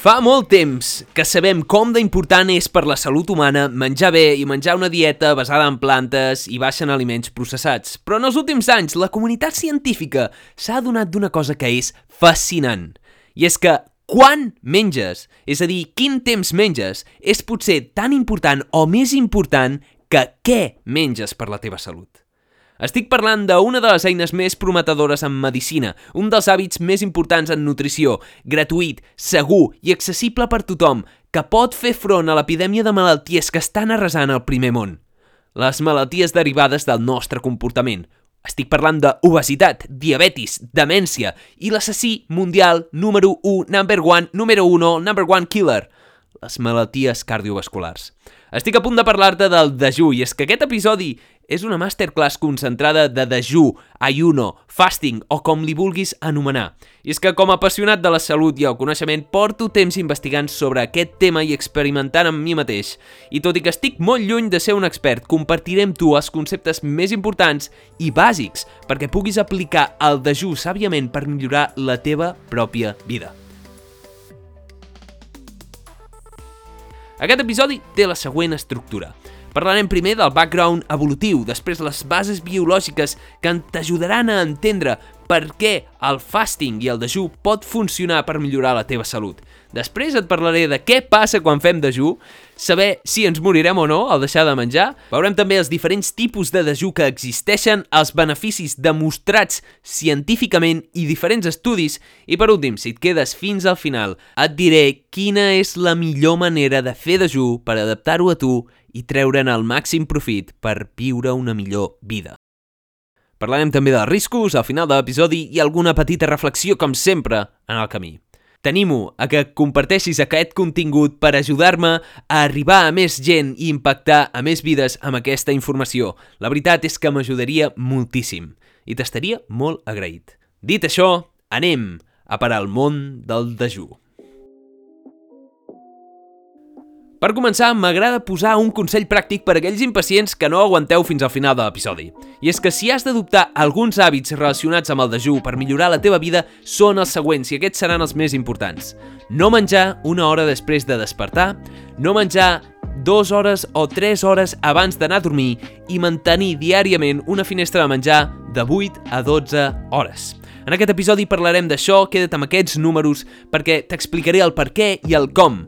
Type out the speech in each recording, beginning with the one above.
Fa molt temps que sabem com d'important és per la salut humana menjar bé i menjar una dieta basada en plantes i baixa en aliments processats. Però en els últims anys la comunitat científica s'ha adonat d'una cosa que és fascinant. I és que quan menges, és a dir, quin temps menges, és potser tan important o més important que què menges per la teva salut. Estic parlant d'una de les eines més prometedores en medicina, un dels hàbits més importants en nutrició, gratuït, segur i accessible per tothom, que pot fer front a l'epidèmia de malalties que estan arrasant el primer món. Les malalties derivades del nostre comportament. Estic parlant d'obesitat, diabetis, demència i l'assassí mundial número 1, number 1, número 1, number 1 killer, les malalties cardiovasculars. Estic a punt de parlar-te del dejú i és que aquest episodi és una masterclass concentrada de dejú, ayuno, fasting o com li vulguis anomenar. I és que com a apassionat de la salut i el coneixement porto temps investigant sobre aquest tema i experimentant amb mi mateix. I tot i que estic molt lluny de ser un expert, compartiré amb tu els conceptes més importants i bàsics perquè puguis aplicar el dejú sàviament per millorar la teva pròpia vida. Aquest episodi té la següent estructura. Parlarem primer del background evolutiu, després les bases biològiques que t'ajudaran a entendre per què el fasting i el dejú pot funcionar per millorar la teva salut. Després et parlaré de què passa quan fem dejú, saber si ens morirem o no al deixar de menjar. Veurem també els diferents tipus de dejú que existeixen, els beneficis demostrats científicament i diferents estudis. I per últim, si et quedes fins al final, et diré quina és la millor manera de fer dejú per adaptar-ho a tu i treure'n el màxim profit per viure una millor vida. Parlarem també dels riscos al final de l'episodi i alguna petita reflexió, com sempre, en el camí. T'animo a que comparteixis aquest contingut per ajudar-me a arribar a més gent i impactar a més vides amb aquesta informació. La veritat és que m'ajudaria moltíssim i t'estaria molt agraït. Dit això, anem a parar al món del dejú. Per començar, m'agrada posar un consell pràctic per a aquells impacients que no aguanteu fins al final de l'episodi. I és que si has d'adoptar alguns hàbits relacionats amb el dejú per millorar la teva vida, són els següents i aquests seran els més importants. No menjar una hora després de despertar, no menjar dues hores o tres hores abans d'anar a dormir i mantenir diàriament una finestra de menjar de 8 a 12 hores. En aquest episodi parlarem d'això, queda't amb aquests números perquè t'explicaré el per què i el com,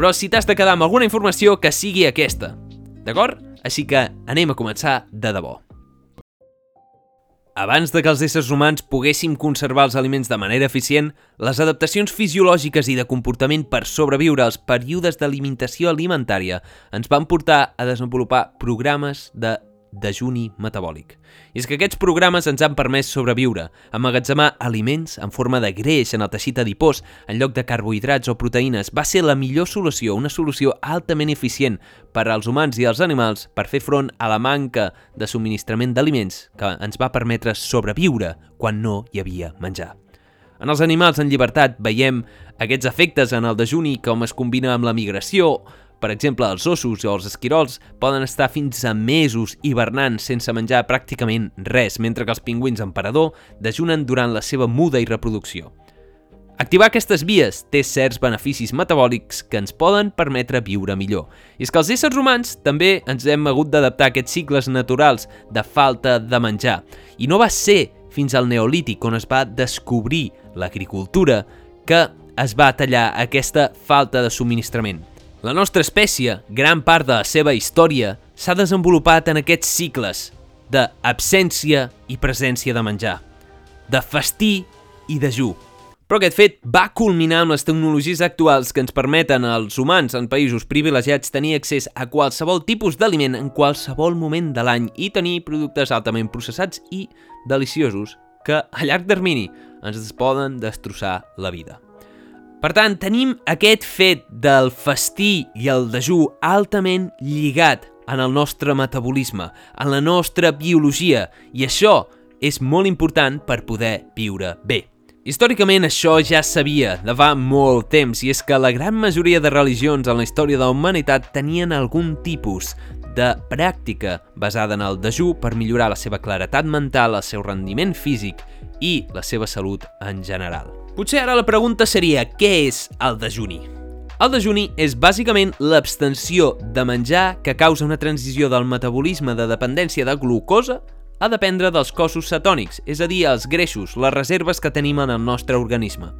però si t'has de quedar amb alguna informació, que sigui aquesta. D'acord? Així que anem a començar de debò. Abans de que els éssers humans poguéssim conservar els aliments de manera eficient, les adaptacions fisiològiques i de comportament per sobreviure als períodes d'alimentació alimentària ens van portar a desenvolupar programes de dejuni metabòlic. I és que aquests programes ens han permès sobreviure, emmagatzemar aliments en forma de greix en el teixit adipós en lloc de carbohidrats o proteïnes va ser la millor solució, una solució altament eficient per als humans i als animals per fer front a la manca de subministrament d'aliments que ens va permetre sobreviure quan no hi havia menjar. En els animals en llibertat veiem aquests efectes en el dejuni com es combina amb la migració, per exemple, els ossos o els esquirols poden estar fins a mesos hivernant sense menjar pràcticament res, mentre que els pingüins emperador dejunen durant la seva muda i reproducció. Activar aquestes vies té certs beneficis metabòlics que ens poden permetre viure millor. I és que els éssers humans també ens hem hagut d'adaptar a aquests cicles naturals de falta de menjar. I no va ser fins al Neolític on es va descobrir l'agricultura que es va tallar aquesta falta de subministrament. La nostra espècie, gran part de la seva història, s'ha desenvolupat en aquests cicles d'absència i presència de menjar, de festí i dejú. Però aquest fet va culminar amb les tecnologies actuals que ens permeten als humans en països privilegiats tenir accés a qualsevol tipus d'aliment en qualsevol moment de l'any i tenir productes altament processats i deliciosos que a llarg termini ens poden destrossar la vida. Per tant, tenim aquest fet del festí i el dejú altament lligat en el nostre metabolisme, en la nostra biologia, i això és molt important per poder viure bé. Històricament això ja sabia de fa molt temps i és que la gran majoria de religions en la història de la humanitat tenien algun tipus de pràctica basada en el dejú per millorar la seva claretat mental, el seu rendiment físic i la seva salut en general. Potser ara la pregunta seria què és el dejuni? El dejuni és bàsicament l'abstenció de menjar que causa una transició del metabolisme de dependència de glucosa a dependre dels cossos cetònics, és a dir, els greixos, les reserves que tenim en el nostre organisme.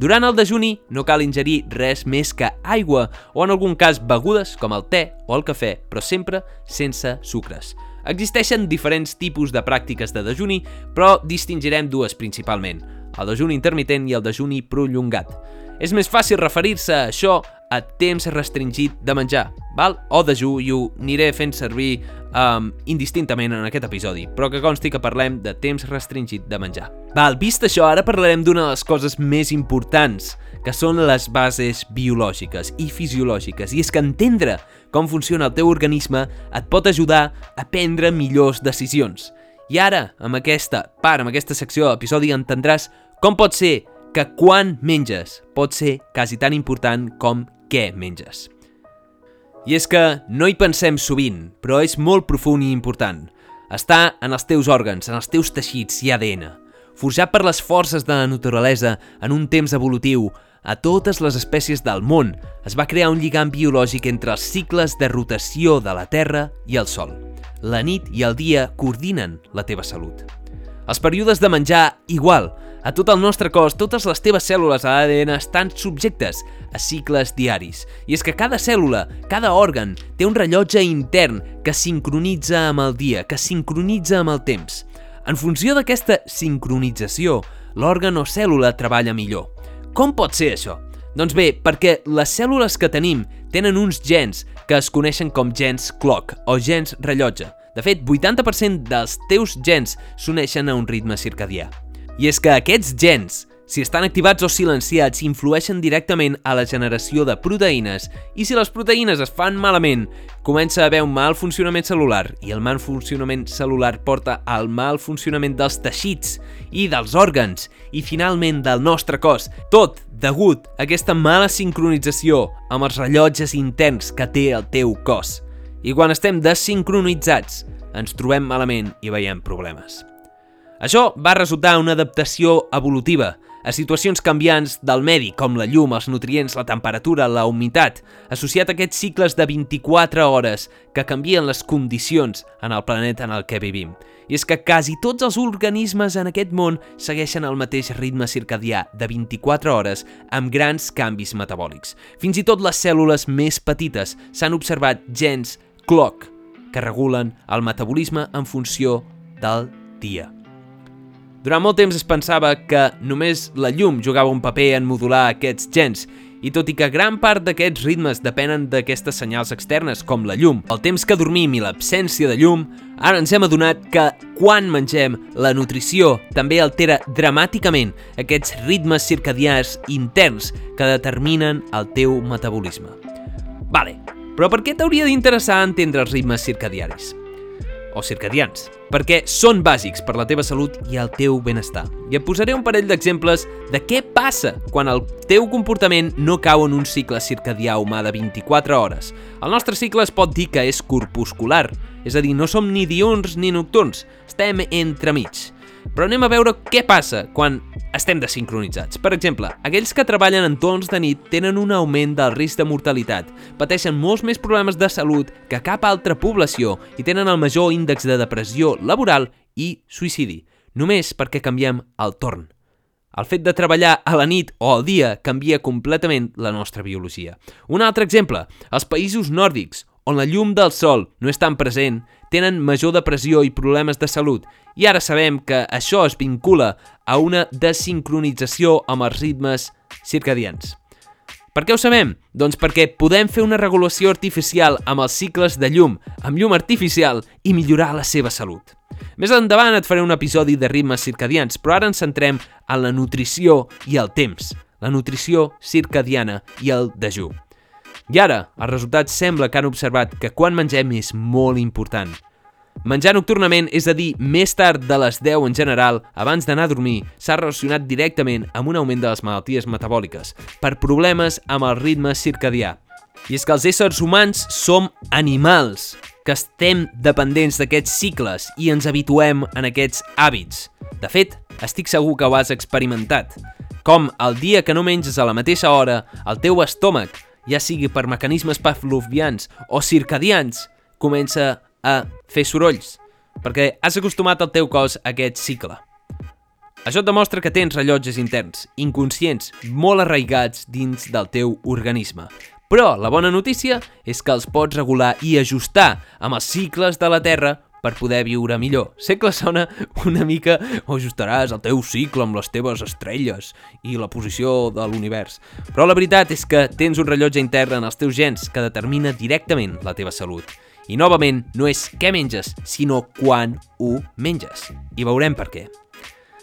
Durant el dejuni no cal ingerir res més que aigua o en algun cas begudes com el te o el cafè, però sempre sense sucres. Existeixen diferents tipus de pràctiques de dejuni, però distingirem dues principalment, el dejuni intermitent i el dejuni prolongat. És més fàcil referir-se a això a temps restringit de menjar, val? o dejú, i ho aniré fent servir um, indistintament en aquest episodi, però que consti que parlem de temps restringit de menjar. Val, vist això, ara parlarem d'una de les coses més importants, que són les bases biològiques i fisiològiques, i és que entendre com funciona el teu organisme et pot ajudar a prendre millors decisions. I ara, amb aquesta part, amb aquesta secció de l'episodi, entendràs com pot ser que quan menges pot ser quasi tan important com què menges. I és que no hi pensem sovint, però és molt profund i important. Està en els teus òrgans, en els teus teixits i ADN. Forjat per les forces de la naturalesa en un temps evolutiu, a totes les espècies del món es va crear un lligam biològic entre els cicles de rotació de la Terra i el Sol. La nit i el dia coordinen la teva salut. Els períodes de menjar, igual, a tot el nostre cos, totes les teves cèl·lules a l'ADN estan subjectes a cicles diaris. I és que cada cèl·lula, cada òrgan, té un rellotge intern que sincronitza amb el dia, que sincronitza amb el temps. En funció d'aquesta sincronització, l'òrgan o cèl·lula treballa millor. Com pot ser això? Doncs bé, perquè les cèl·lules que tenim tenen uns gens que es coneixen com gens clock o gens rellotge. De fet, 80% dels teus gens s'uneixen a un ritme circadià. I és que aquests gens, si estan activats o silenciats, influeixen directament a la generació de proteïnes i si les proteïnes es fan malament, comença a haver un mal funcionament celular i el mal funcionament celular porta al mal funcionament dels teixits i dels òrgans i finalment del nostre cos, tot degut a aquesta mala sincronització amb els rellotges interns que té el teu cos. I quan estem desincronitzats, ens trobem malament i veiem problemes. Això va resultar una adaptació evolutiva a situacions canviants del medi, com la llum, els nutrients, la temperatura, la humitat, associat a aquests cicles de 24 hores que canvien les condicions en el planeta en el que vivim. I és que quasi tots els organismes en aquest món segueixen el mateix ritme circadià de 24 hores amb grans canvis metabòlics. Fins i tot les cèl·lules més petites s'han observat gens clock que regulen el metabolisme en funció del dia. Durant molt temps es pensava que només la llum jugava un paper en modular aquests gens, i tot i que gran part d'aquests ritmes depenen d'aquestes senyals externes, com la llum, el temps que dormim i l'absència de llum, ara ens hem adonat que quan mengem, la nutrició també altera dramàticament aquests ritmes circadians interns que determinen el teu metabolisme. Vale, però per què t'hauria d'interessar entendre els ritmes circadiaris? O circadians, perquè són bàsics per la teva salut i el teu benestar. I et posaré un parell d'exemples de què passa quan el teu comportament no cau en un cicle circadià humà de 24 hores. El nostre cicle es pot dir que és corpuscular, és a dir, no som ni diurns ni nocturns, estem entremig. Però anem a veure què passa quan estem desincronitzats. Per exemple, aquells que treballen en torns de nit tenen un augment del risc de mortalitat, pateixen molts més problemes de salut que cap altra població i tenen el major índex de depressió laboral i suïcidi, només perquè canviem el torn. El fet de treballar a la nit o al dia canvia completament la nostra biologia. Un altre exemple, els països nòrdics, on la llum del sol no és tan present, tenen major depressió i problemes de salut, i ara sabem que això es vincula a una desincronització amb els ritmes circadians. Per què ho sabem? Doncs perquè podem fer una regulació artificial amb els cicles de llum, amb llum artificial, i millorar la seva salut. Més endavant et faré un episodi de ritmes circadians, però ara ens centrem en la nutrició i el temps, la nutrició circadiana i el dejú. I ara, els resultats sembla que han observat que quan mengem és molt important. Menjar nocturnament, és a dir, més tard de les 10 en general, abans d'anar a dormir, s'ha relacionat directament amb un augment de les malalties metabòliques, per problemes amb el ritme circadià. I és que els éssers humans som animals, que estem dependents d'aquests cicles i ens habituem en aquests hàbits. De fet, estic segur que ho has experimentat. Com el dia que no menges a la mateixa hora, el teu estómac, ja sigui per mecanismes pavlovians o circadians, comença a fer sorolls, perquè has acostumat el teu cos a aquest cicle. Això et demostra que tens rellotges interns, inconscients, molt arraigats dins del teu organisme. Però la bona notícia és que els pots regular i ajustar amb els cicles de la Terra per poder viure millor. Sé que sona una mica o ajustaràs el teu cicle amb les teves estrelles i la posició de l'univers. Però la veritat és que tens un rellotge intern en els teus gens que determina directament la teva salut. I novament, no és què menges, sinó quan ho menges. I veurem per què.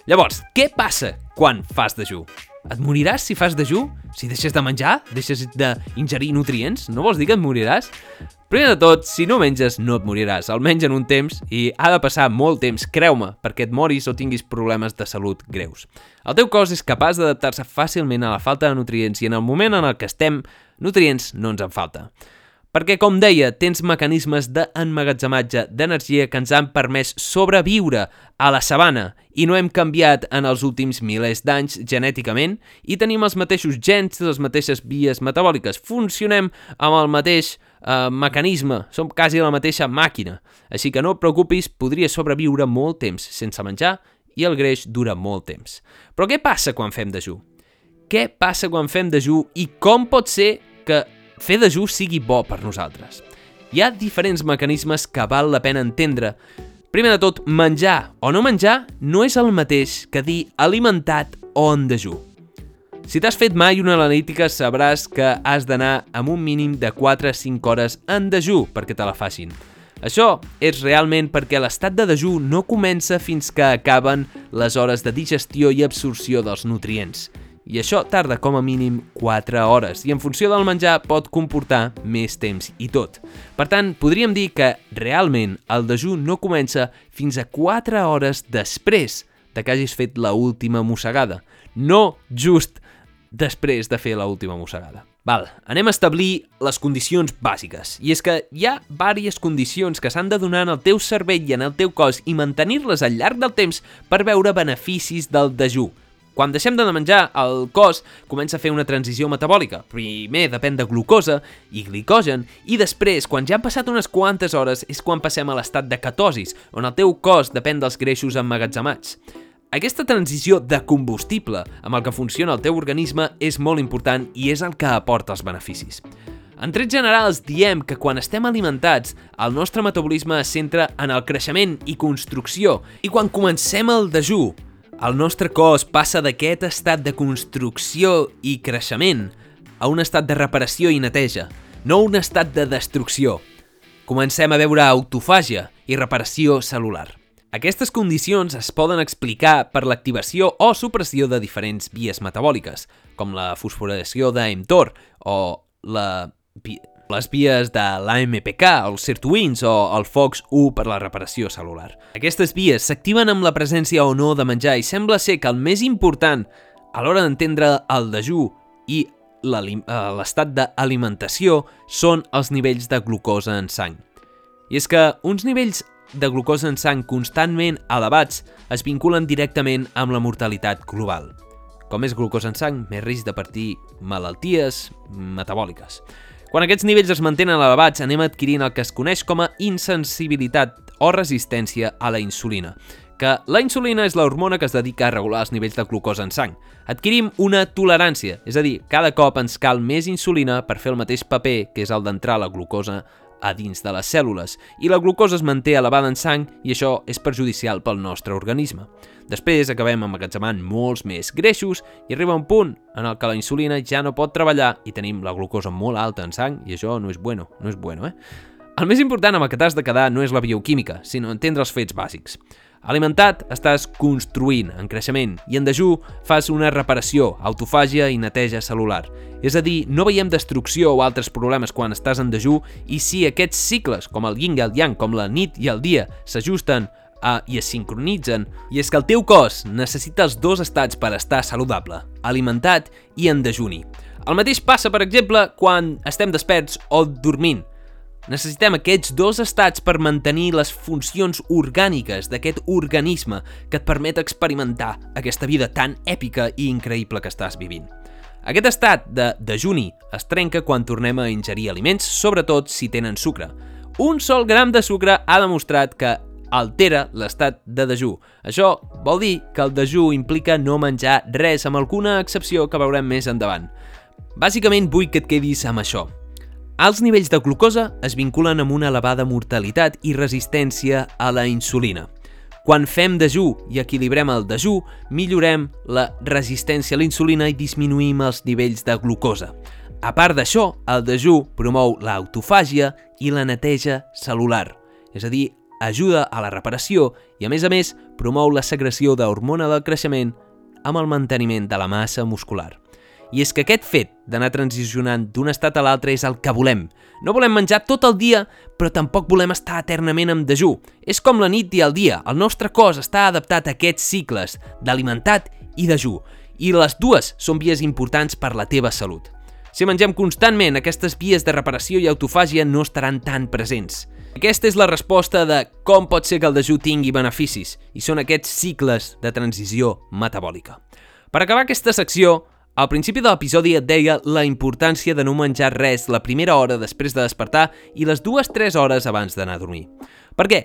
Llavors, què passa quan fas dejú? Et moriràs si fas dejú? Si deixes de menjar? Deixes d'ingerir nutrients? No vols dir que et moriràs? Primer de tot, si no menges, no et moriràs. Almenys en un temps, i ha de passar molt temps, creu-me, perquè et moris o tinguis problemes de salut greus. El teu cos és capaç d'adaptar-se fàcilment a la falta de nutrients i en el moment en el que estem, nutrients no ens en falta. Perquè, com deia, tens mecanismes d'emmagatzematge d'energia que ens han permès sobreviure a la sabana i no hem canviat en els últims milers d'anys genèticament i tenim els mateixos gens les mateixes vies metabòliques. Funcionem amb el mateix eh, mecanisme, som quasi la mateixa màquina. Així que no et preocupis, podria sobreviure molt temps sense menjar i el greix dura molt temps. Però què passa quan fem dejú? Què passa quan fem dejú i com pot ser que fer dejú sigui bo per nosaltres. Hi ha diferents mecanismes que val la pena entendre. Primer de tot, menjar o no menjar no és el mateix que dir alimentat o en dejú. Si t'has fet mai una analítica sabràs que has d'anar amb un mínim de 4 a 5 hores en dejú perquè te la facin. Això és realment perquè l'estat de dejú no comença fins que acaben les hores de digestió i absorció dels nutrients i això tarda com a mínim 4 hores i en funció del menjar pot comportar més temps i tot. Per tant, podríem dir que realment el dejú no comença fins a 4 hores després de que hagis fet la última mossegada, no just després de fer la última mossegada. Val, anem a establir les condicions bàsiques. I és que hi ha diverses condicions que s'han de donar en el teu cervell i en el teu cos i mantenir-les al llarg del temps per veure beneficis del dejú. Quan deixem de menjar, el cos comença a fer una transició metabòlica. Primer depèn de glucosa i glicogen, i després, quan ja han passat unes quantes hores, és quan passem a l'estat de ketosis, on el teu cos depèn dels greixos emmagatzemats. Aquesta transició de combustible amb el que funciona el teu organisme és molt important i és el que aporta els beneficis. En trets generals, diem que quan estem alimentats, el nostre metabolisme es centra en el creixement i construcció, i quan comencem el dejú, el nostre cos passa d'aquest estat de construcció i creixement a un estat de reparació i neteja, no un estat de destrucció. Comencem a veure autofàgia i reparació celular. Aquestes condicions es poden explicar per l'activació o supressió de diferents vies metabòliques, com la fosforilació d'AMTOR o la les vies de l'AMPK, els sirtuins o el FOX1 per la reparació celular. Aquestes vies s'activen amb la presència o no de menjar i sembla ser que el més important a l'hora d'entendre el dejú i eh, l'estat d'alimentació són els nivells de glucosa en sang. I és que uns nivells de glucosa en sang constantment elevats es vinculen directament amb la mortalitat global. Com més glucosa en sang, més risc de partir malalties metabòliques. Quan aquests nivells es mantenen elevats, anem adquirint el que es coneix com a insensibilitat o resistència a la insulina, que la insulina és l'hormona que es dedica a regular els nivells de glucosa en sang. Adquirim una tolerància, és a dir, cada cop ens cal més insulina per fer el mateix paper que és el d'entrar la glucosa a dins de les cèl·lules, i la glucosa es manté elevada en sang i això és perjudicial pel nostre organisme. Després acabem emmagatzemant molts més greixos i arriba un punt en el que la insulina ja no pot treballar i tenim la glucosa molt alta en sang i això no és bueno, no és bueno, eh? El més important amb el que t'has de quedar no és la bioquímica, sinó entendre els fets bàsics. Alimentat, estàs construint, en creixement, i en dejú fas una reparació, autofàgia i neteja celular. És a dir, no veiem destrucció o altres problemes quan estàs en dejú i si aquests cicles, com el yin i el yang, com la nit i el dia, s'ajusten a, i es sincronitzen, i és que el teu cos necessita els dos estats per estar saludable, alimentat i en dejuni. El mateix passa, per exemple, quan estem desperts o dormint. Necessitem aquests dos estats per mantenir les funcions orgàniques d'aquest organisme que et permet experimentar aquesta vida tan èpica i increïble que estàs vivint. Aquest estat de dejuni es trenca quan tornem a ingerir aliments, sobretot si tenen sucre. Un sol gram de sucre ha demostrat que altera l'estat de dejú. Això vol dir que el dejú implica no menjar res, amb alguna excepció que veurem més endavant. Bàsicament vull que et quedis amb això. Els nivells de glucosa es vinculen amb una elevada mortalitat i resistència a la insulina. Quan fem dejú i equilibrem el dejú, millorem la resistència a la insulina i disminuïm els nivells de glucosa. A part d'això, el dejú promou l'autofàgia i la neteja celular, és a dir, ajuda a la reparació i, a més a més, promou la secreció d'hormona del creixement amb el manteniment de la massa muscular. I és que aquest fet d'anar transicionant d'un estat a l'altre és el que volem. No volem menjar tot el dia, però tampoc volem estar eternament en dejú. És com la nit i el dia. El nostre cos està adaptat a aquests cicles d'alimentat i dejú. I les dues són vies importants per la teva salut. Si mengem constantment, aquestes vies de reparació i autofàgia no estaran tan presents. Aquesta és la resposta de com pot ser que el dejú tingui beneficis, i són aquests cicles de transició metabòlica. Per acabar aquesta secció, al principi de l'episodi et deia la importància de no menjar res la primera hora després de despertar i les dues-tres hores abans d'anar a dormir. Per què?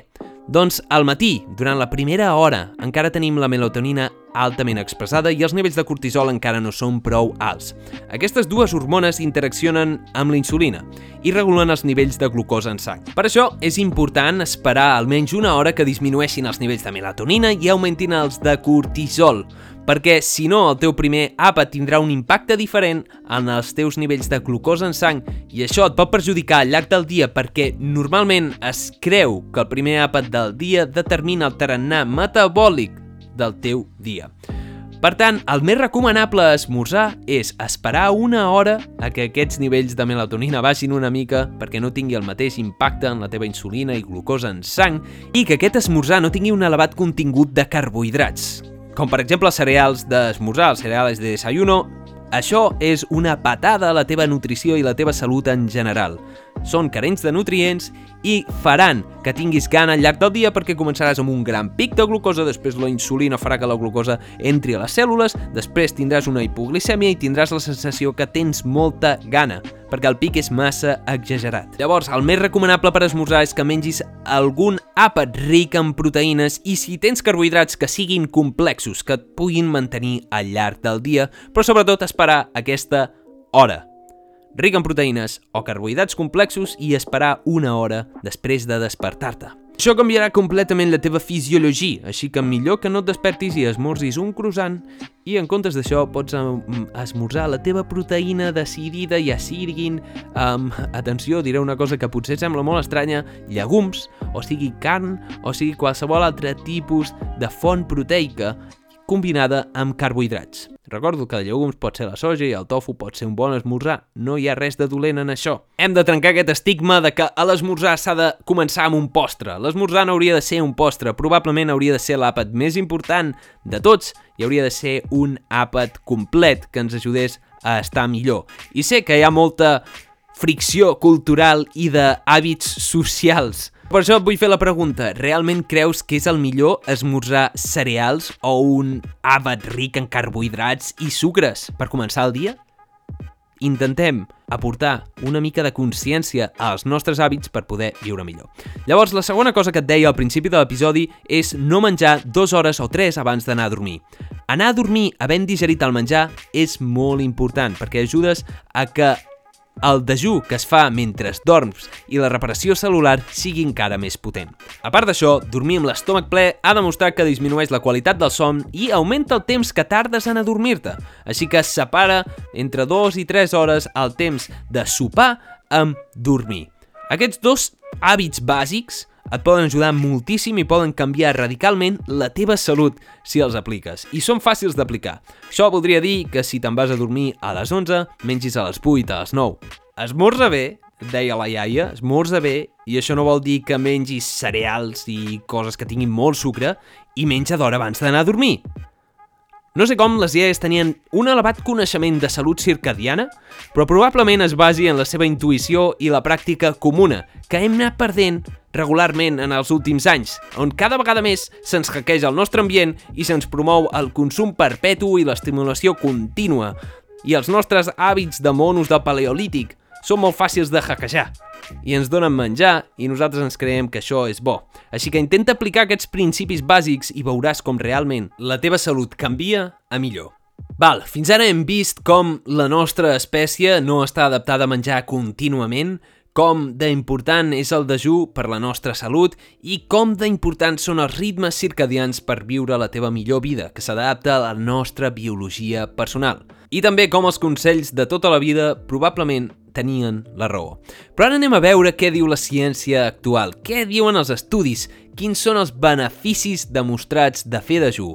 Doncs al matí, durant la primera hora, encara tenim la melatonina altament expressada i els nivells de cortisol encara no són prou alts. Aquestes dues hormones interaccionen amb la insulina i regulen els nivells de glucosa en sang. Per això és important esperar almenys una hora que disminueixin els nivells de melatonina i augmentin els de cortisol, perquè si no el teu primer àpat tindrà un impacte diferent en els teus nivells de glucosa en sang i això et pot perjudicar al llarg del dia perquè normalment es creu que el primer àpat del dia determina el tarannà metabòlic del teu dia. Per tant, el més recomanable a esmorzar és esperar una hora a que aquests nivells de melatonina baixin una mica perquè no tingui el mateix impacte en la teva insulina i glucosa en sang i que aquest esmorzar no tingui un elevat contingut de carbohidrats, com per exemple els cereals d'esmorzar, els cereals de desayuno, això és una patada a la teva nutrició i la teva salut en general. Són carents de nutrients i faran que tinguis gana al llarg del dia perquè començaràs amb un gran pic de glucosa, després la insulina farà que la glucosa entri a les cèl·lules, després tindràs una hipoglicèmia i tindràs la sensació que tens molta gana, perquè el pic és massa exagerat. Llavors, el més recomanable per esmorzar és que mengis algun àpat ric en proteïnes i si tens carbohidrats que siguin complexos, que et puguin mantenir al llarg del dia, però sobretot esperar aquesta hora ric en proteïnes o carbohidrats complexos i esperar una hora després de despertar-te. Això canviarà completament la teva fisiologia, així que millor que no et despertis i esmorzis un croissant i en comptes d'això pots esmorzar la teva proteïna decidida, ja siguin, um, atenció, diré una cosa que potser sembla molt estranya, llegums, o sigui carn, o sigui qualsevol altre tipus de font proteica combinada amb carbohidrats. Recordo que el llegums pot ser la soja i el tofu pot ser un bon esmorzar. No hi ha res de dolent en això. Hem de trencar aquest estigma de que a l'esmorzar s'ha de començar amb un postre. L'esmorzar no hauria de ser un postre, probablement hauria de ser l'àpat més important de tots i hauria de ser un àpat complet que ens ajudés a estar millor. I sé que hi ha molta fricció cultural i d'hàbits socials per això et vull fer la pregunta. Realment creus que és el millor esmorzar cereals o un àbat ric en carbohidrats i sucres per començar el dia? Intentem aportar una mica de consciència als nostres hàbits per poder viure millor. Llavors, la segona cosa que et deia al principi de l'episodi és no menjar dues hores o tres abans d'anar a dormir. Anar a dormir havent digerit el menjar és molt important perquè ajudes a que el dejú que es fa mentre dorms i la reparació celular sigui encara més potent. A part d'això, dormir amb l'estómac ple ha demostrat que disminueix la qualitat del son i augmenta el temps que tardes en adormir-te, així que separa entre 2 i 3 hores el temps de sopar amb dormir. Aquests dos hàbits bàsics et poden ajudar moltíssim i poden canviar radicalment la teva salut si els apliques. I són fàcils d'aplicar. Això voldria dir que si te'n vas a dormir a les 11, mengis a les 8, a les 9. Esmorza bé, deia la iaia, esmorza bé, i això no vol dir que mengis cereals i coses que tinguin molt sucre i menja d'hora abans d'anar a dormir. No sé com les iaies tenien un elevat coneixement de salut circadiana, però probablement es basi en la seva intuïció i la pràctica comuna, que hem anat perdent regularment en els últims anys, on cada vegada més se'ns hackeja el nostre ambient i se'ns promou el consum perpetu i l'estimulació contínua, i els nostres hàbits de monos del paleolític són molt fàcils de hackejar i ens donen menjar i nosaltres ens creiem que això és bo. Així que intenta aplicar aquests principis bàsics i veuràs com realment la teva salut canvia a millor. Val, fins ara hem vist com la nostra espècie no està adaptada a menjar contínuament, com d'important és el dejú per la nostra salut i com d'importants són els ritmes circadians per viure la teva millor vida, que s'adapta a la nostra biologia personal. I també com els consells de tota la vida probablement tenien la raó. Però ara anem a veure què diu la ciència actual, què diuen els estudis, quins són els beneficis demostrats de fer dejú.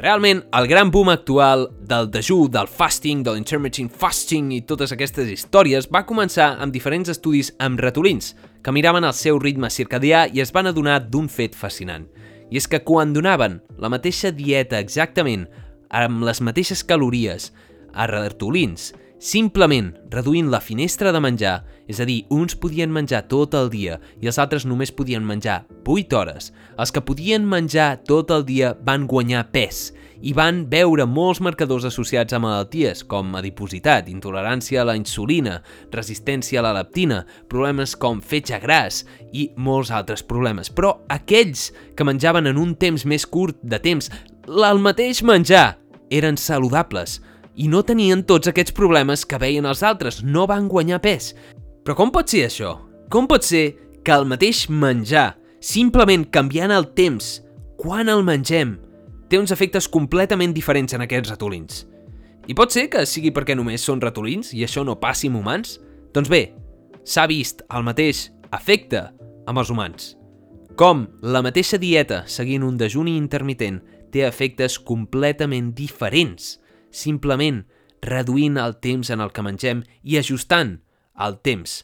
Realment, el gran boom actual del dejú, del fasting, de l'intermittent fasting i totes aquestes històries va començar amb diferents estudis amb ratolins, que miraven el seu ritme circadià i es van adonar d'un fet fascinant. I és que quan donaven la mateixa dieta exactament, amb les mateixes calories, a ratolins Simplement reduint la finestra de menjar, és a dir, uns podien menjar tot el dia i els altres només podien menjar 8 hores, els que podien menjar tot el dia van guanyar pes i van veure molts marcadors associats a malalties com adipositat, intolerància a la insulina, resistència a la leptina, problemes com fetge gras i molts altres problemes. Però aquells que menjaven en un temps més curt de temps el mateix menjar eren saludables, i no tenien tots aquests problemes que veien els altres, no van guanyar pes. Però com pot ser això? Com pot ser que el mateix menjar, simplement canviant el temps, quan el mengem, té uns efectes completament diferents en aquests ratolins? I pot ser que sigui perquè només són ratolins i això no passi amb humans? Doncs bé, s'ha vist el mateix efecte amb els humans. Com la mateixa dieta seguint un dejuni intermitent té efectes completament diferents simplement reduint el temps en el que mengem i ajustant el temps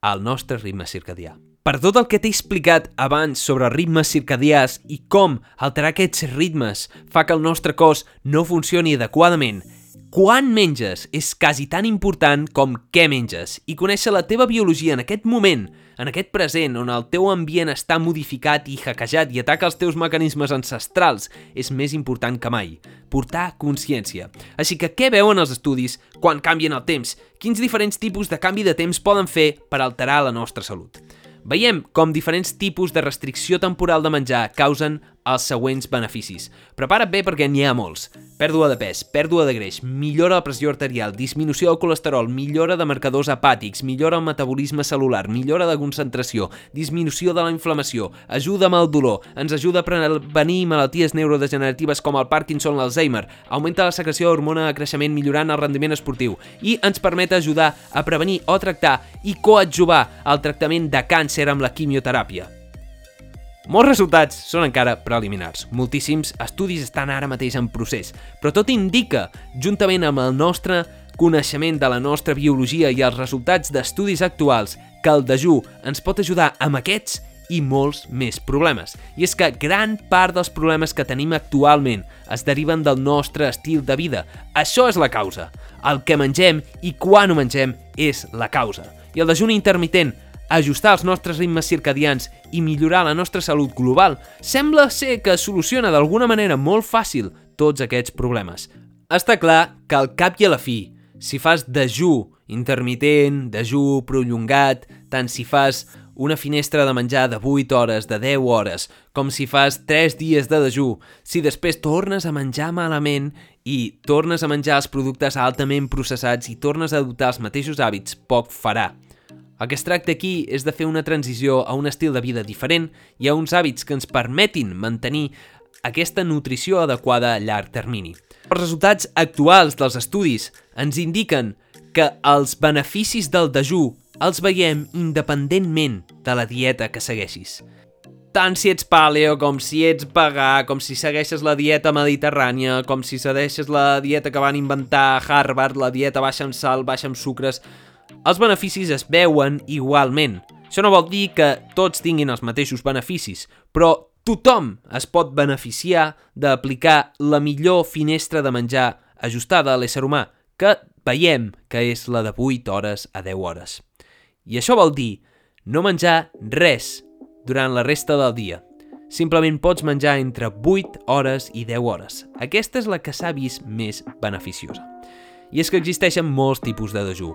al nostre ritme circadià. Per tot el que t'he explicat abans sobre ritmes circadians i com alterar aquests ritmes fa que el nostre cos no funcioni adequadament, quan menges és quasi tan important com què menges i conèixer la teva biologia en aquest moment – en aquest present, on el teu ambient està modificat i hackejat i ataca els teus mecanismes ancestrals, és més important que mai. Portar consciència. Així que què veuen els estudis quan canvien el temps? Quins diferents tipus de canvi de temps poden fer per alterar la nostra salut? Veiem com diferents tipus de restricció temporal de menjar causen els següents beneficis. Prepara't bé perquè n'hi ha molts. Pèrdua de pes, pèrdua de greix, millora la pressió arterial, disminució del colesterol, millora de marcadors hepàtics, millora el metabolisme celular, millora de concentració, disminució de la inflamació, ajuda amb el dolor, ens ajuda a prevenir malalties neurodegeneratives com el Parkinson l'Alzheimer, augmenta la secreció d'hormona de creixement millorant el rendiment esportiu i ens permet ajudar a prevenir o tractar i coadjuvar el tractament de càncer amb la quimioteràpia. Molts resultats són encara preliminars. Moltíssims estudis estan ara mateix en procés, però tot indica, juntament amb el nostre coneixement de la nostra biologia i els resultats d'estudis actuals, que el dejú ens pot ajudar amb aquests i molts més problemes. I és que gran part dels problemes que tenim actualment es deriven del nostre estil de vida. Això és la causa. El que mengem i quan ho mengem és la causa. I el dejuni intermitent ajustar els nostres ritmes circadians i millorar la nostra salut global, sembla ser que soluciona d'alguna manera molt fàcil tots aquests problemes. Està clar que al cap i a la fi, si fas dejú intermitent, dejú prolongat, tant si fas una finestra de menjar de 8 hores, de 10 hores, com si fas 3 dies de dejú, si després tornes a menjar malament i tornes a menjar els productes altament processats i tornes a adoptar els mateixos hàbits, poc farà. El que es tracta aquí és de fer una transició a un estil de vida diferent i a uns hàbits que ens permetin mantenir aquesta nutrició adequada a llarg termini. Els resultats actuals dels estudis ens indiquen que els beneficis del dejú els veiem independentment de la dieta que segueixis. Tant si ets paleo, com si ets vegà, com si segueixes la dieta mediterrània, com si segueixes la dieta que van inventar a Harvard, la dieta baixa en sal, baixa en sucres... Els beneficis es veuen igualment. Això no vol dir que tots tinguin els mateixos beneficis, però tothom es pot beneficiar d'aplicar la millor finestra de menjar ajustada a l'ésser humà, que veiem que és la de 8 hores a 10 hores. I això vol dir no menjar res durant la resta del dia. Simplement pots menjar entre 8 hores i 10 hores. Aquesta és la que s'ha vist més beneficiosa. I és que existeixen molts tipus de dejú.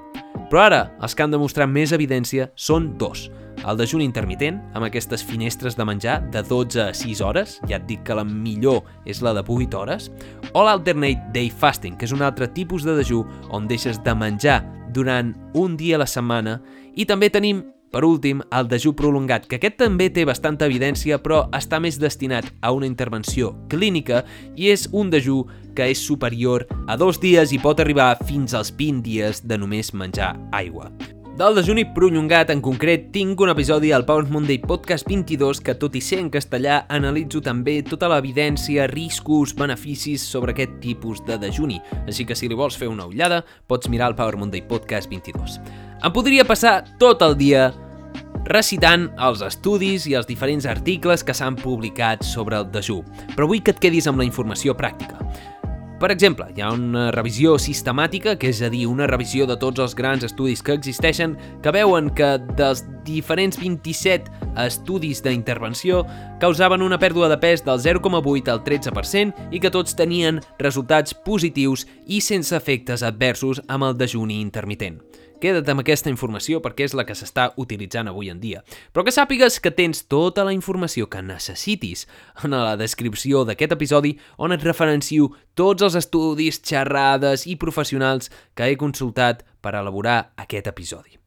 Però ara, els que han demostrat més evidència són dos. El dejuni intermitent, amb aquestes finestres de menjar de 12 a 6 hores, ja et dic que la millor és la de 8 hores, o l'alternate day fasting, que és un altre tipus de dejú on deixes de menjar durant un dia a la setmana, i també tenim per últim, el dejú prolongat, que aquest també té bastanta evidència, però està més destinat a una intervenció clínica i és un dejú que és superior a dos dies i pot arribar fins als 20 dies de només menjar aigua. Del dejuni prolongat en concret tinc un episodi al Power Monday Podcast 22 que tot i ser en castellà analitzo també tota l'evidència, riscos, beneficis sobre aquest tipus de dejuni. Així que si li vols fer una ullada pots mirar el Power Monday Podcast 22. Em podria passar tot el dia recitant els estudis i els diferents articles que s'han publicat sobre el dejú, però vull que et quedis amb la informació pràctica. Per exemple, hi ha una revisió sistemàtica, que és a dir, una revisió de tots els grans estudis que existeixen, que veuen que dels diferents 27 estudis d'intervenció causaven una pèrdua de pes del 0,8 al 13% i que tots tenien resultats positius i sense efectes adversos amb el dejuni intermitent. Queda't amb aquesta informació perquè és la que s'està utilitzant avui en dia. Però que sàpigues que tens tota la informació que necessitis en la descripció d'aquest episodi on et referencio tots els estudis, xerrades i professionals que he consultat per elaborar aquest episodi.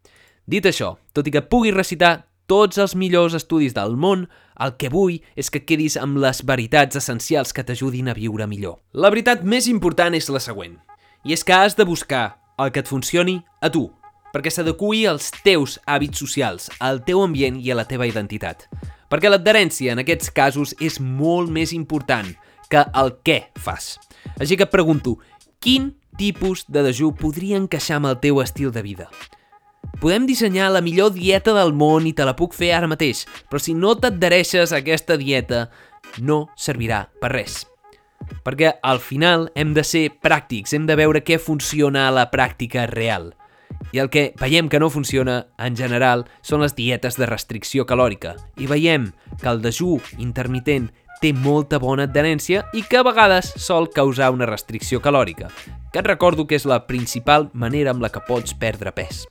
Dit això, tot i que puguis recitar tots els millors estudis del món, el que vull és que quedis amb les veritats essencials que t'ajudin a viure millor. La veritat més important és la següent, i és que has de buscar el que et funcioni a tu, perquè s'adequi als teus hàbits socials, al teu ambient i a la teva identitat. Perquè l'adherència en aquests casos és molt més important que el què fas. Així que et pregunto, quin tipus de dejú podria encaixar amb el teu estil de vida? Podem dissenyar la millor dieta del món i te la puc fer ara mateix, però si no t'adhereixes a aquesta dieta, no servirà per res. Perquè al final hem de ser pràctics, hem de veure què funciona a la pràctica real. I el que veiem que no funciona, en general, són les dietes de restricció calòrica. I veiem que el dejú intermitent té molta bona adherència i que a vegades sol causar una restricció calòrica, que et recordo que és la principal manera amb la que pots perdre pes.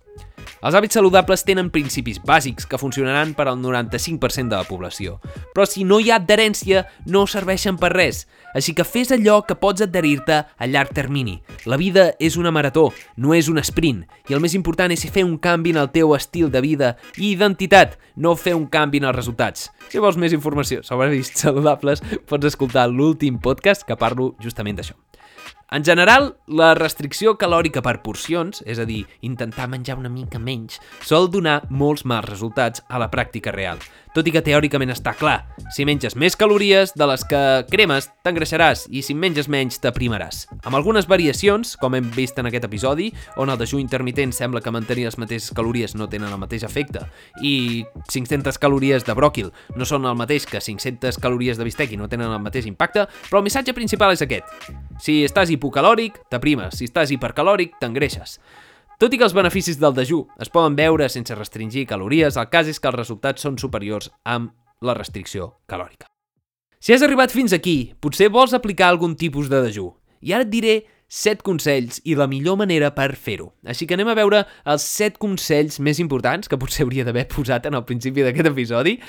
Els hàbits saludables tenen principis bàsics que funcionaran per al 95% de la població, però si no hi ha adherència no serveixen per res, així que fes allò que pots adherir-te a llarg termini. La vida és una marató, no és un sprint, i el més important és fer un canvi en el teu estil de vida i identitat, no fer un canvi en els resultats. Si vols més informació sobre hàbits saludables, pots escoltar l'últim podcast que parlo justament d'això. En general, la restricció calòrica per porcions, és a dir, intentar menjar una mica menys, sol donar molts mals resultats a la pràctica real. Tot i que teòricament està clar, si menges més calories de les que cremes, t'engreixaràs i si menges menys, t'aprimaràs. Amb algunes variacions, com hem vist en aquest episodi, on el dejú intermitent sembla que mantenir les mateixes calories no tenen el mateix efecte i 500 calories de bròquil no són el mateix que 500 calories de bistec i no tenen el mateix impacte, però el missatge principal és aquest. Si estàs hipocalòric, t'aprimes. Si estàs hipercalòric, t'engreixes. Tot i que els beneficis del dejú es poden veure sense restringir calories, el cas és que els resultats són superiors amb la restricció calòrica. Si has arribat fins aquí, potser vols aplicar algun tipus de dejú. I ara et diré 7 consells i la millor manera per fer-ho. Així que anem a veure els 7 consells més importants que potser hauria d'haver posat en el principi d'aquest episodi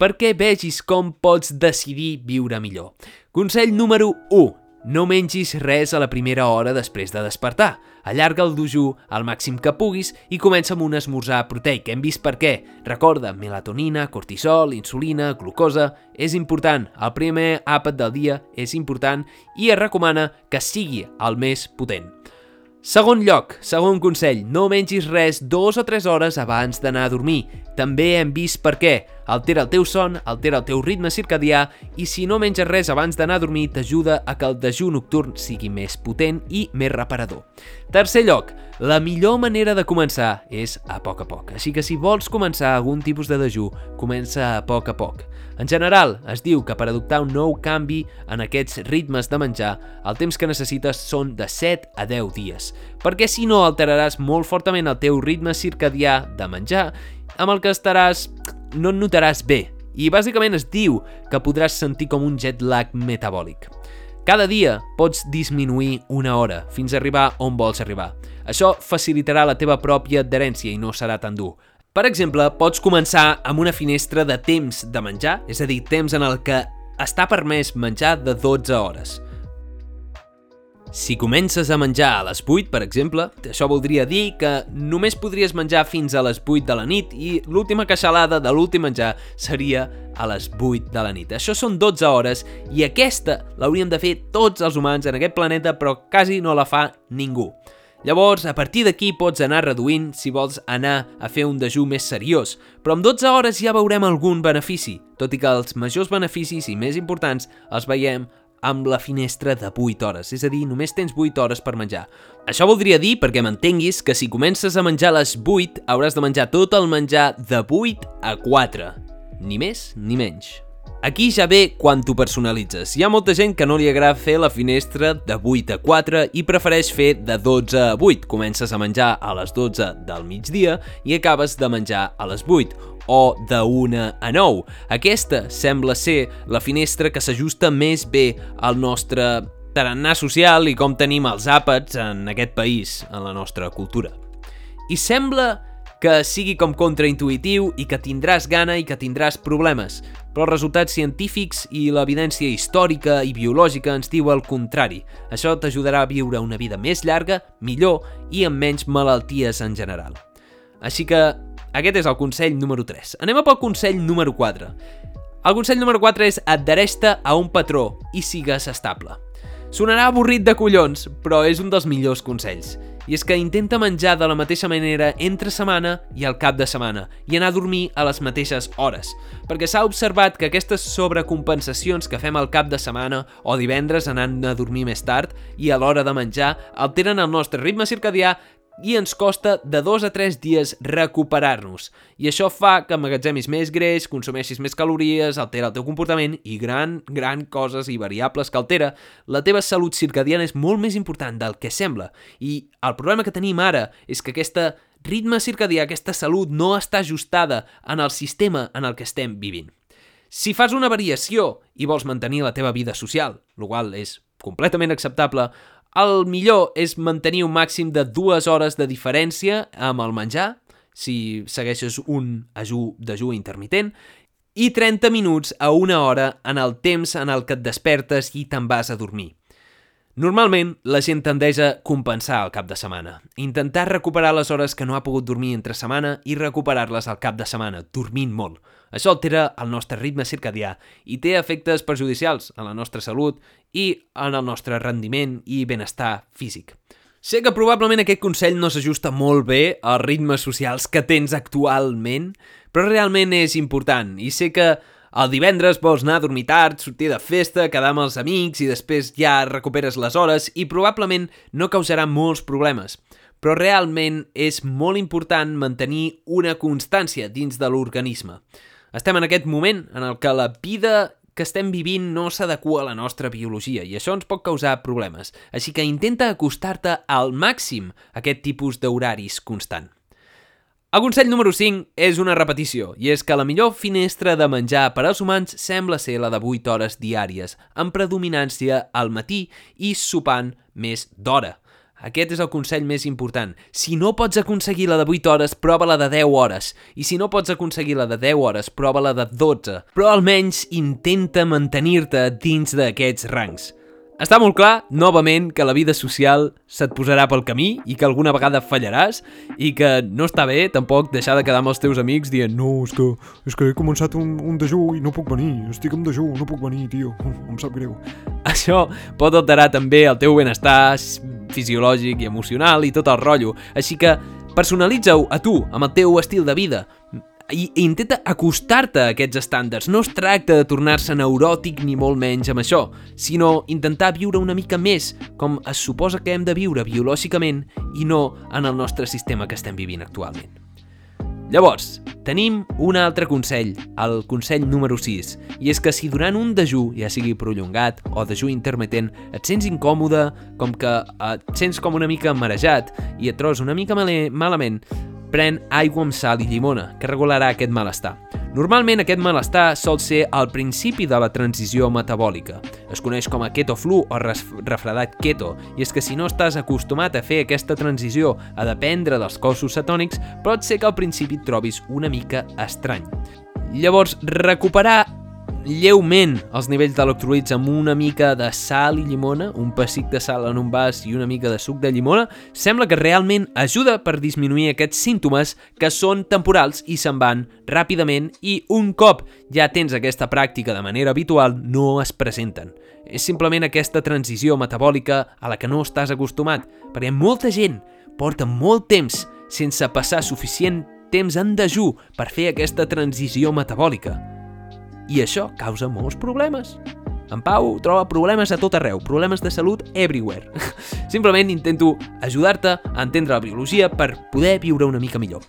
perquè vegis com pots decidir viure millor. Consell número 1. No mengis res a la primera hora després de despertar. Allarga el dejú al màxim que puguis i comença amb un esmorzar proteic. Hem vist per què. Recorda, melatonina, cortisol, insulina, glucosa... És important, el primer àpat del dia és important i es recomana que sigui el més potent. Segon lloc, segon consell, no mengis res dues o tres hores abans d'anar a dormir. També hem vist per què. Altera el teu son, altera el teu ritme circadià i si no menges res abans d'anar a dormir t'ajuda a que el dejú nocturn sigui més potent i més reparador. Tercer lloc, la millor manera de començar és a poc a poc. Així que si vols començar algun tipus de dejú, comença a poc a poc. En general, es diu que per adoptar un nou canvi en aquests ritmes de menjar, el temps que necessites són de 7 a 10 dies, perquè si no alteraràs molt fortament el teu ritme circadià de menjar, amb el que estaràs... no et notaràs bé, i bàsicament es diu que podràs sentir com un jet lag metabòlic. Cada dia pots disminuir una hora fins a arribar on vols arribar. Això facilitarà la teva pròpia adherència i no serà tan dur. Per exemple, pots començar amb una finestra de temps de menjar, és a dir, temps en el que està permès menjar de 12 hores. Si comences a menjar a les 8, per exemple, això voldria dir que només podries menjar fins a les 8 de la nit i l'última queixalada de l'últim menjar seria a les 8 de la nit. Això són 12 hores i aquesta l'hauríem de fer tots els humans en aquest planeta, però quasi no la fa ningú. Llavors, a partir d'aquí pots anar reduint si vols anar a fer un dejú més seriós, però amb 12 hores ja veurem algun benefici, tot i que els majors beneficis i més importants els veiem amb la finestra de 8 hores, és a dir, només tens 8 hores per menjar. Això voldria dir, perquè m'entenguis, que si comences a menjar a les 8, hauràs de menjar tot el menjar de 8 a 4. Ni més ni menys. Aquí ja ve quan t'ho personalitzes. Hi ha molta gent que no li agrada fer la finestra de 8 a 4 i prefereix fer de 12 a 8. Comences a menjar a les 12 del migdia i acabes de menjar a les 8 o de 1 a 9. Aquesta sembla ser la finestra que s'ajusta més bé al nostre tarannà social i com tenim els àpats en aquest país, en la nostra cultura. I sembla que sigui com contraintuitiu i que tindràs gana i que tindràs problemes, però els resultats científics i l'evidència històrica i biològica ens diu el contrari. Això t'ajudarà a viure una vida més llarga, millor i amb menys malalties en general. Així que aquest és el consell número 3. Anem a pel consell número 4. El consell número 4 és adhereix-te a un patró i sigues estable. Sonarà avorrit de collons, però és un dels millors consells i és que intenta menjar de la mateixa manera entre setmana i al cap de setmana i anar a dormir a les mateixes hores, perquè s'ha observat que aquestes sobrecompensacions que fem al cap de setmana o divendres anant a dormir més tard i a l'hora de menjar alteren el nostre ritme circadià i ens costa de 2 a 3 dies recuperar-nos. I això fa que emmagatzemis més greix, consumeixis més calories, altera el teu comportament i gran, gran coses i variables que altera, la teva salut circadiana és molt més important del que sembla. I el problema que tenim ara és que aquesta ritme circadià, aquesta salut no està ajustada en el sistema en el que estem vivint. Si fas una variació i vols mantenir la teva vida social, el qual és completament acceptable, el millor és mantenir un màxim de dues hores de diferència amb el menjar, si segueixes un ajú dejú intermitent, i 30 minuts a una hora en el temps en el que et despertes i te'n vas a dormir. Normalment, la gent tendeix a compensar el cap de setmana, intentar recuperar les hores que no ha pogut dormir entre setmana i recuperar-les al cap de setmana, dormint molt. Això altera el nostre ritme circadià i té efectes perjudicials en la nostra salut i en el nostre rendiment i benestar físic. Sé que probablement aquest consell no s'ajusta molt bé als ritmes socials que tens actualment, però realment és important i sé que el divendres vols anar a dormir tard, sortir de festa, quedar amb els amics i després ja recuperes les hores i probablement no causarà molts problemes. Però realment és molt important mantenir una constància dins de l'organisme. Estem en aquest moment en el que la vida que estem vivint no s'adequa a la nostra biologia i això ens pot causar problemes. Així que intenta acostar-te al màxim a aquest tipus d'horaris constant. El consell número 5 és una repetició, i és que la millor finestra de menjar per als humans sembla ser la de 8 hores diàries, amb predominància al matí i sopant més d'hora. Aquest és el consell més important. Si no pots aconseguir la de 8 hores, prova la de 10 hores. I si no pots aconseguir la de 10 hores, prova la de 12. Però almenys intenta mantenir-te dins d'aquests rangs. Està molt clar, novament, que la vida social se't posarà pel camí i que alguna vegada fallaràs i que no està bé tampoc deixar de quedar amb els teus amics dient no, és que, és que he començat un, un dejú i no puc venir, estic en dejú, no puc venir, tio, em sap greu. Això pot alterar també el teu benestar fisiològic i emocional i tot el rotllo. Així que personalitza-ho a tu, amb el teu estil de vida i, intenta acostar-te a aquests estàndards. No es tracta de tornar-se neuròtic ni molt menys amb això, sinó intentar viure una mica més com es suposa que hem de viure biològicament i no en el nostre sistema que estem vivint actualment. Llavors, tenim un altre consell, el consell número 6, i és que si durant un dejú, ja sigui prolongat o dejú intermitent, et sents incòmode, com que et sents com una mica marejat i et trobes una mica malament, pren aigua amb sal i llimona, que regularà aquest malestar. Normalment aquest malestar sol ser al principi de la transició metabòlica. Es coneix com a keto flu o refredat keto, i és que si no estàs acostumat a fer aquesta transició a dependre dels cossos cetònics, pot ser que al principi et trobis una mica estrany. Llavors, recuperar lleument els nivells d'electrolits amb una mica de sal i llimona, un pessic de sal en un vas i una mica de suc de llimona, sembla que realment ajuda per disminuir aquests símptomes que són temporals i se'n van ràpidament i un cop ja tens aquesta pràctica de manera habitual no es presenten. És simplement aquesta transició metabòlica a la que no estàs acostumat, perquè molta gent porta molt temps sense passar suficient temps en dejú per fer aquesta transició metabòlica. I això causa molts problemes. En Pau troba problemes a tot arreu, problemes de salut everywhere. Simplement intento ajudar-te a entendre la biologia per poder viure una mica millor.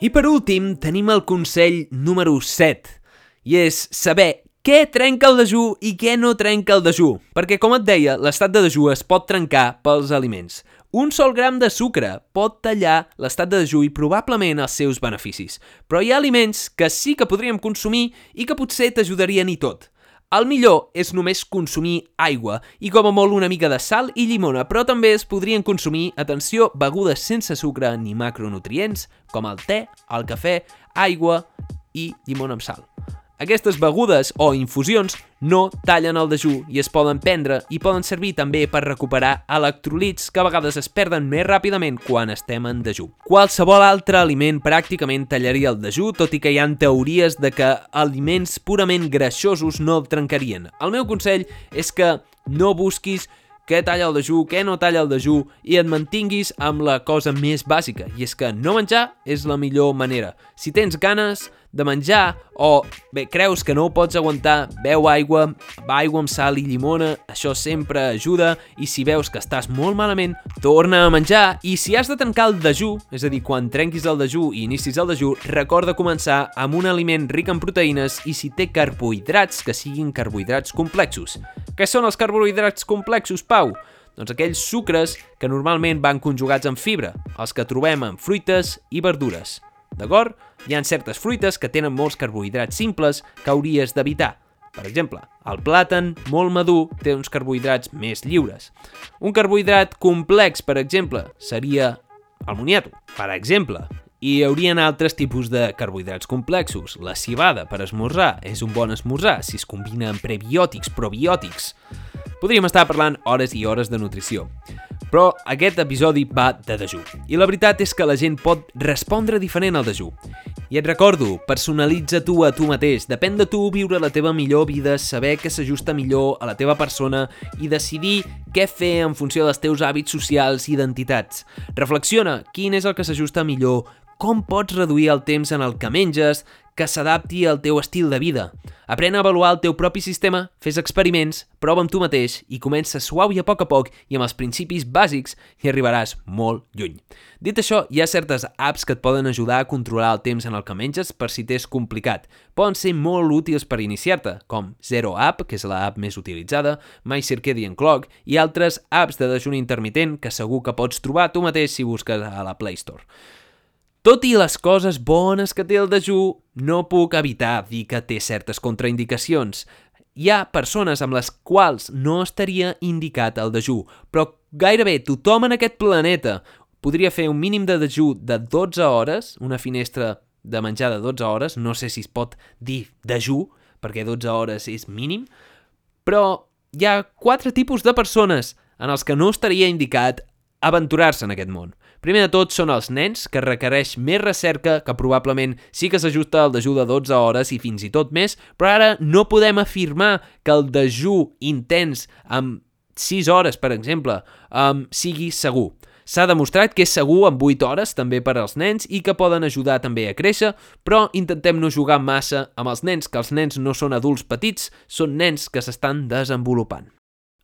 I per últim, tenim el consell número 7, i és saber què trenca el dejú i què no trenca el dejú. Perquè, com et deia, l'estat de dejú es pot trencar pels aliments. Un sol gram de sucre pot tallar l'estat de dejú i probablement els seus beneficis, però hi ha aliments que sí que podríem consumir i que potser t'ajudarien i tot. El millor és només consumir aigua i com a molt una mica de sal i llimona, però també es podrien consumir, atenció, begudes sense sucre ni macronutrients, com el te, el cafè, aigua i llimona amb sal. Aquestes begudes o infusions no tallen el dejú i es poden prendre i poden servir també per recuperar electrolits que a vegades es perden més ràpidament quan estem en dejú. Qualsevol altre aliment pràcticament tallaria el dejú, tot i que hi ha teories de que aliments purament greixosos no el trencarien. El meu consell és que no busquis què talla el dejú, què no talla el dejú i et mantinguis amb la cosa més bàsica, i és que no menjar és la millor manera. Si tens ganes, de menjar o bé, creus que no ho pots aguantar, beu aigua, aigua amb sal i llimona, això sempre ajuda i si veus que estàs molt malament, torna a menjar i si has de tancar el dejú, és a dir, quan trenquis el dejú i inicis el dejú, recorda començar amb un aliment ric en proteïnes i si té carbohidrats, que siguin carbohidrats complexos. Què són els carbohidrats complexos, Pau? Doncs aquells sucres que normalment van conjugats amb fibra, els que trobem en fruites i verdures. D'acord? Hi ha certes fruites que tenen molts carbohidrats simples que hauries d'evitar. Per exemple, el plàtan molt madur té uns carbohidrats més lliures. Un carbohidrat complex, per exemple, seria el moniato, per exemple. I hi haurien altres tipus de carbohidrats complexos. La cibada per esmorzar és un bon esmorzar si es combina amb prebiòtics, probiòtics. Podríem estar parlant hores i hores de nutrició. Però aquest episodi va de dejú. I la veritat és que la gent pot respondre diferent al dejú. I et recordo, personalitza tu a tu mateix. Depèn de tu viure la teva millor vida, saber què s'ajusta millor a la teva persona i decidir què fer en funció dels teus hàbits socials i identitats. Reflexiona quin és el que s'ajusta millor, com pots reduir el temps en el que menges, que s'adapti al teu estil de vida. Aprèn a avaluar el teu propi sistema, fes experiments, prova amb tu mateix i comença suau i a poc a poc i amb els principis bàsics i arribaràs molt lluny. Dit això, hi ha certes apps que et poden ajudar a controlar el temps en el que menges per si t'és complicat. Poden ser molt útils per iniciar-te, com Zero App, que és la app més utilitzada, My Circadian Clock i altres apps de dejuni intermitent que segur que pots trobar tu mateix si busques a la Play Store. Tot i les coses bones que té el dejú, no puc evitar dir que té certes contraindicacions. Hi ha persones amb les quals no estaria indicat el dejú, però gairebé tothom en aquest planeta podria fer un mínim de dejú de 12 hores, una finestra de menjar de 12 hores, no sé si es pot dir dejú, perquè 12 hores és mínim, però hi ha quatre tipus de persones en els que no estaria indicat aventurar-se en aquest món. Primer de tot són els nens, que requereix més recerca, que probablement sí que s'ajusta al dejú de 12 hores i fins i tot més, però ara no podem afirmar que el dejú intens amb 6 hores, per exemple, um, sigui segur. S'ha demostrat que és segur en 8 hores també per als nens i que poden ajudar també a créixer, però intentem no jugar massa amb els nens, que els nens no són adults petits, són nens que s'estan desenvolupant.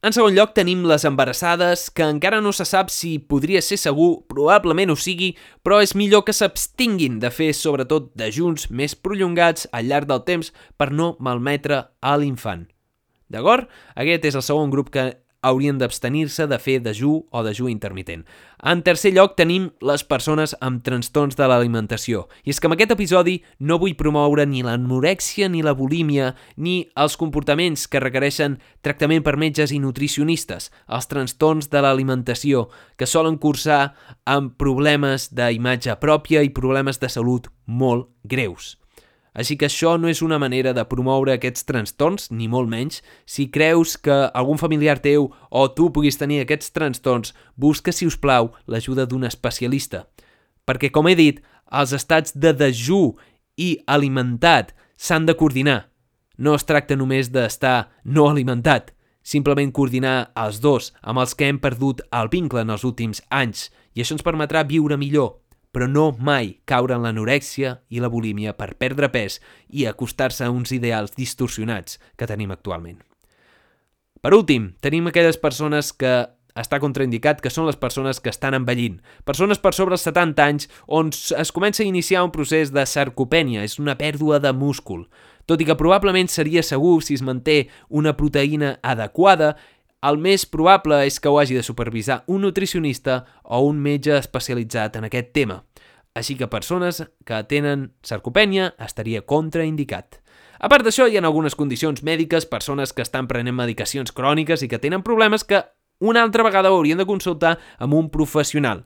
En segon lloc tenim les embarassades, que encara no se sap si podria ser segur, probablement ho sigui, però és millor que s'abstinguin de fer sobretot dejuns més prolongats al llarg del temps per no malmetre a l'infant. D'acord? Aquest és el segon grup que haurien d'abstenir-se de fer dejú o dejú intermitent. En tercer lloc tenim les persones amb trastorns de l'alimentació. I és que amb aquest episodi no vull promoure ni l'anorèxia ni la bulímia ni els comportaments que requereixen tractament per metges i nutricionistes, els trastorns de l'alimentació, que solen cursar amb problemes d'imatge pròpia i problemes de salut molt greus. Així que això no és una manera de promoure aquests trastorns, ni molt menys. Si creus que algun familiar teu o tu puguis tenir aquests trastorns, busca, si us plau, l'ajuda d'un especialista. Perquè, com he dit, els estats de dejú i alimentat s'han de coordinar. No es tracta només d'estar no alimentat, simplement coordinar els dos amb els que hem perdut el vincle en els últims anys i això ens permetrà viure millor, però no mai caure en l'anorèxia i la bulímia per perdre pes i acostar-se a uns ideals distorsionats que tenim actualment. Per últim, tenim aquelles persones que està contraindicat que són les persones que estan envellint. Persones per sobre els 70 anys on es comença a iniciar un procés de sarcopènia, és una pèrdua de múscul. Tot i que probablement seria segur si es manté una proteïna adequada, el més probable és que ho hagi de supervisar un nutricionista o un metge especialitzat en aquest tema. Així que persones que tenen sarcopènia estaria contraindicat. A part d'això, hi ha algunes condicions mèdiques, persones que estan prenent medicacions cròniques i que tenen problemes que una altra vegada haurien de consultar amb un professional.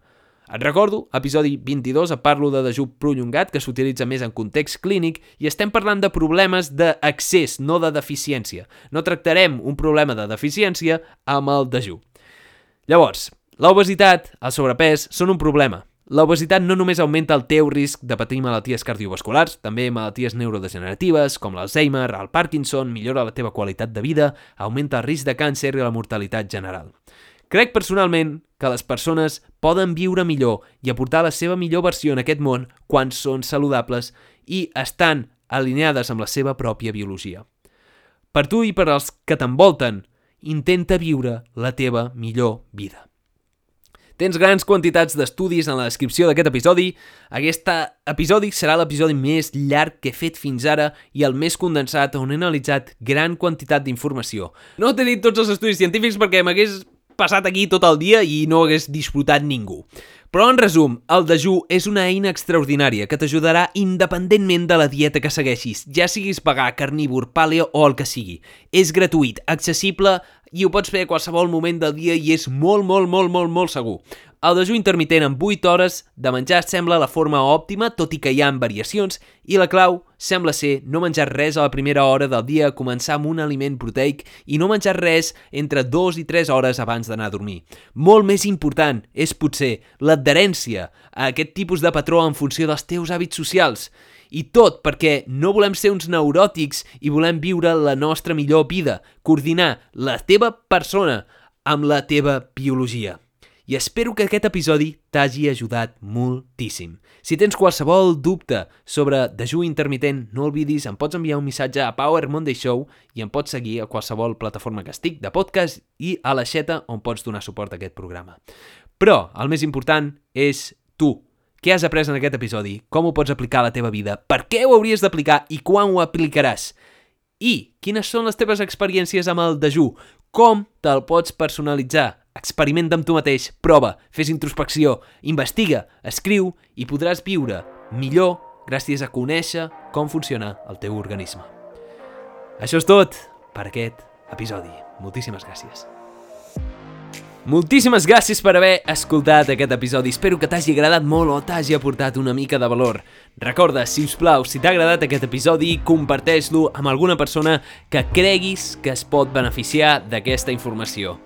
Et recordo, episodi 22, et parlo de dejú prolongat, que s'utilitza més en context clínic, i estem parlant de problemes d'accés, no de deficiència. No tractarem un problema de deficiència amb el dejú. Llavors, l'obesitat, el sobrepès, són un problema. L'obesitat no només augmenta el teu risc de patir malalties cardiovasculars, també malalties neurodegeneratives com l'Alzheimer, el Parkinson, millora la teva qualitat de vida, augmenta el risc de càncer i la mortalitat general. Crec personalment que les persones poden viure millor i aportar la seva millor versió en aquest món quan són saludables i estan alineades amb la seva pròpia biologia. Per tu i per als que t'envolten, intenta viure la teva millor vida. Tens grans quantitats d'estudis en la descripció d'aquest episodi. Aquest episodi serà l'episodi més llarg que he fet fins ara i el més condensat on he analitzat gran quantitat d'informació. No t'he dit tots els estudis científics perquè m'hagués passat aquí tot el dia i no hagués disfrutat ningú. Però en resum, el dejú és una eina extraordinària que t'ajudarà independentment de la dieta que segueixis, ja siguis vegà, carnívor, paleo o el que sigui. És gratuït, accessible i ho pots fer a qualsevol moment del dia i és molt, molt, molt, molt, molt segur. El dejú intermitent en 8 hores de menjar sembla la forma òptima, tot i que hi ha variacions, i la clau sembla ser no menjar res a la primera hora del dia, començar amb un aliment proteic i no menjar res entre 2 i 3 hores abans d'anar a dormir. Molt més important és potser l'adherència a aquest tipus de patró en funció dels teus hàbits socials. I tot perquè no volem ser uns neuròtics i volem viure la nostra millor vida, coordinar la teva persona amb la teva biologia i espero que aquest episodi t'hagi ajudat moltíssim. Si tens qualsevol dubte sobre dejú intermitent, no oblidis, em pots enviar un missatge a Power Monday Show i em pots seguir a qualsevol plataforma que estic de podcast i a la xeta on pots donar suport a aquest programa. Però el més important és tu. Què has après en aquest episodi? Com ho pots aplicar a la teva vida? Per què ho hauries d'aplicar i quan ho aplicaràs? I quines són les teves experiències amb el dejú? Com te'l pots personalitzar? Experimenta amb tu mateix, prova, fes introspecció, investiga, escriu i podràs viure millor gràcies a conèixer com funciona el teu organisme. Això és tot per aquest episodi. Moltíssimes gràcies. Moltíssimes gràcies per haver escoltat aquest episodi. Espero que t'hagi agradat molt o t'hagi aportat una mica de valor. Recorda, si us plau, si t'ha agradat aquest episodi, comparteix-lo amb alguna persona que creguis que es pot beneficiar d'aquesta informació.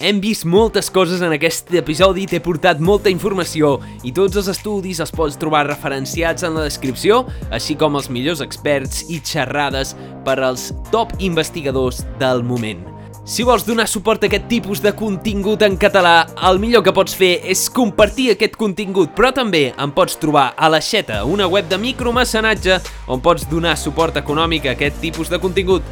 Hem vist moltes coses en aquest episodi, t'he portat molta informació i tots els estudis els pots trobar referenciats en la descripció, així com els millors experts i xerrades per als top investigadors del moment. Si vols donar suport a aquest tipus de contingut en català, el millor que pots fer és compartir aquest contingut, però també em pots trobar a la Xeta, una web de micromecenatge on pots donar suport econòmic a aquest tipus de contingut.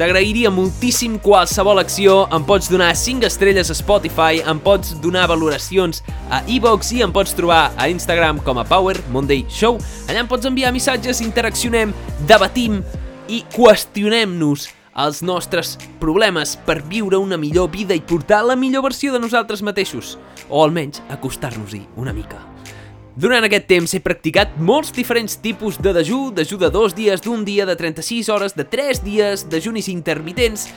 T'agrairia moltíssim qualsevol acció, em pots donar 5 estrelles a Spotify, em pots donar valoracions a iVox i em pots trobar a Instagram com a Power Monday Show. Allà em pots enviar missatges, interaccionem, debatim i qüestionem-nos els nostres problemes per viure una millor vida i portar la millor versió de nosaltres mateixos, o almenys acostar-nos-hi una mica. Durant aquest temps he practicat molts diferents tipus de dejú, dejú de dos dies, d'un dia, de 36 hores, de 3 dies, dejunis intermitents,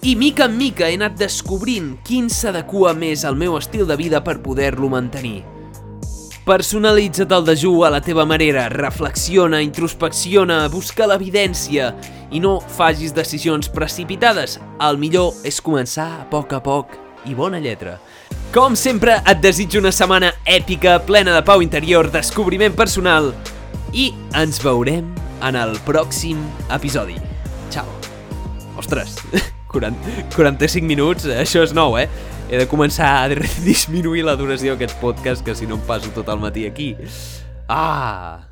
i mica en mica he anat descobrint quin s'adequa més al meu estil de vida per poder-lo mantenir. Personalitza't el dejú a la teva manera, reflexiona, introspecciona, busca l'evidència i no facis decisions precipitades. El millor és començar a poc a poc i bona lletra. Com sempre, et desitjo una setmana èpica, plena de pau interior, descobriment personal i ens veurem en el pròxim episodi. Ciao. Ostres, 40, 45 minuts, això és nou, eh? He de començar a disminuir la duració d'aquest podcast, que si no em passo tot el matí aquí. Ah!